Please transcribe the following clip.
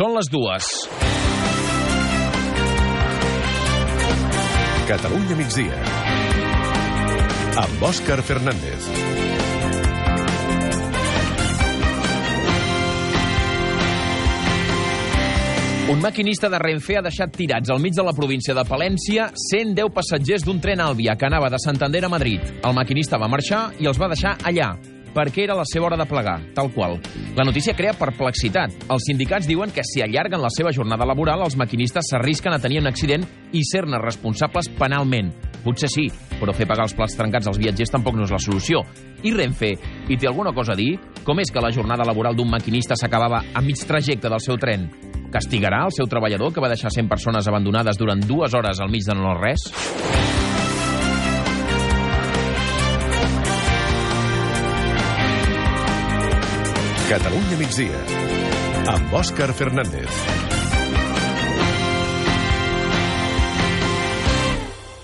Són les dues. Catalunya migdia. Amb Òscar Fernández. Un maquinista de Renfe ha deixat tirats al mig de la província de Palència 110 passatgers d'un tren Àlvia que anava de Santander a Madrid. El maquinista va marxar i els va deixar allà, perquè era la seva hora de plegar, tal qual. La notícia crea perplexitat. Els sindicats diuen que si allarguen la seva jornada laboral, els maquinistes s'arrisquen a tenir un accident i ser-ne responsables penalment. Potser sí, però fer pagar els plats trencats als viatgers tampoc no és la solució. I Renfe, hi té alguna cosa a dir? Com és que la jornada laboral d'un maquinista s'acabava a mig trajecte del seu tren? Castigarà el seu treballador que va deixar 100 persones abandonades durant dues hores al mig de no res? Catalunya migdia. Amb Òscar Fernández.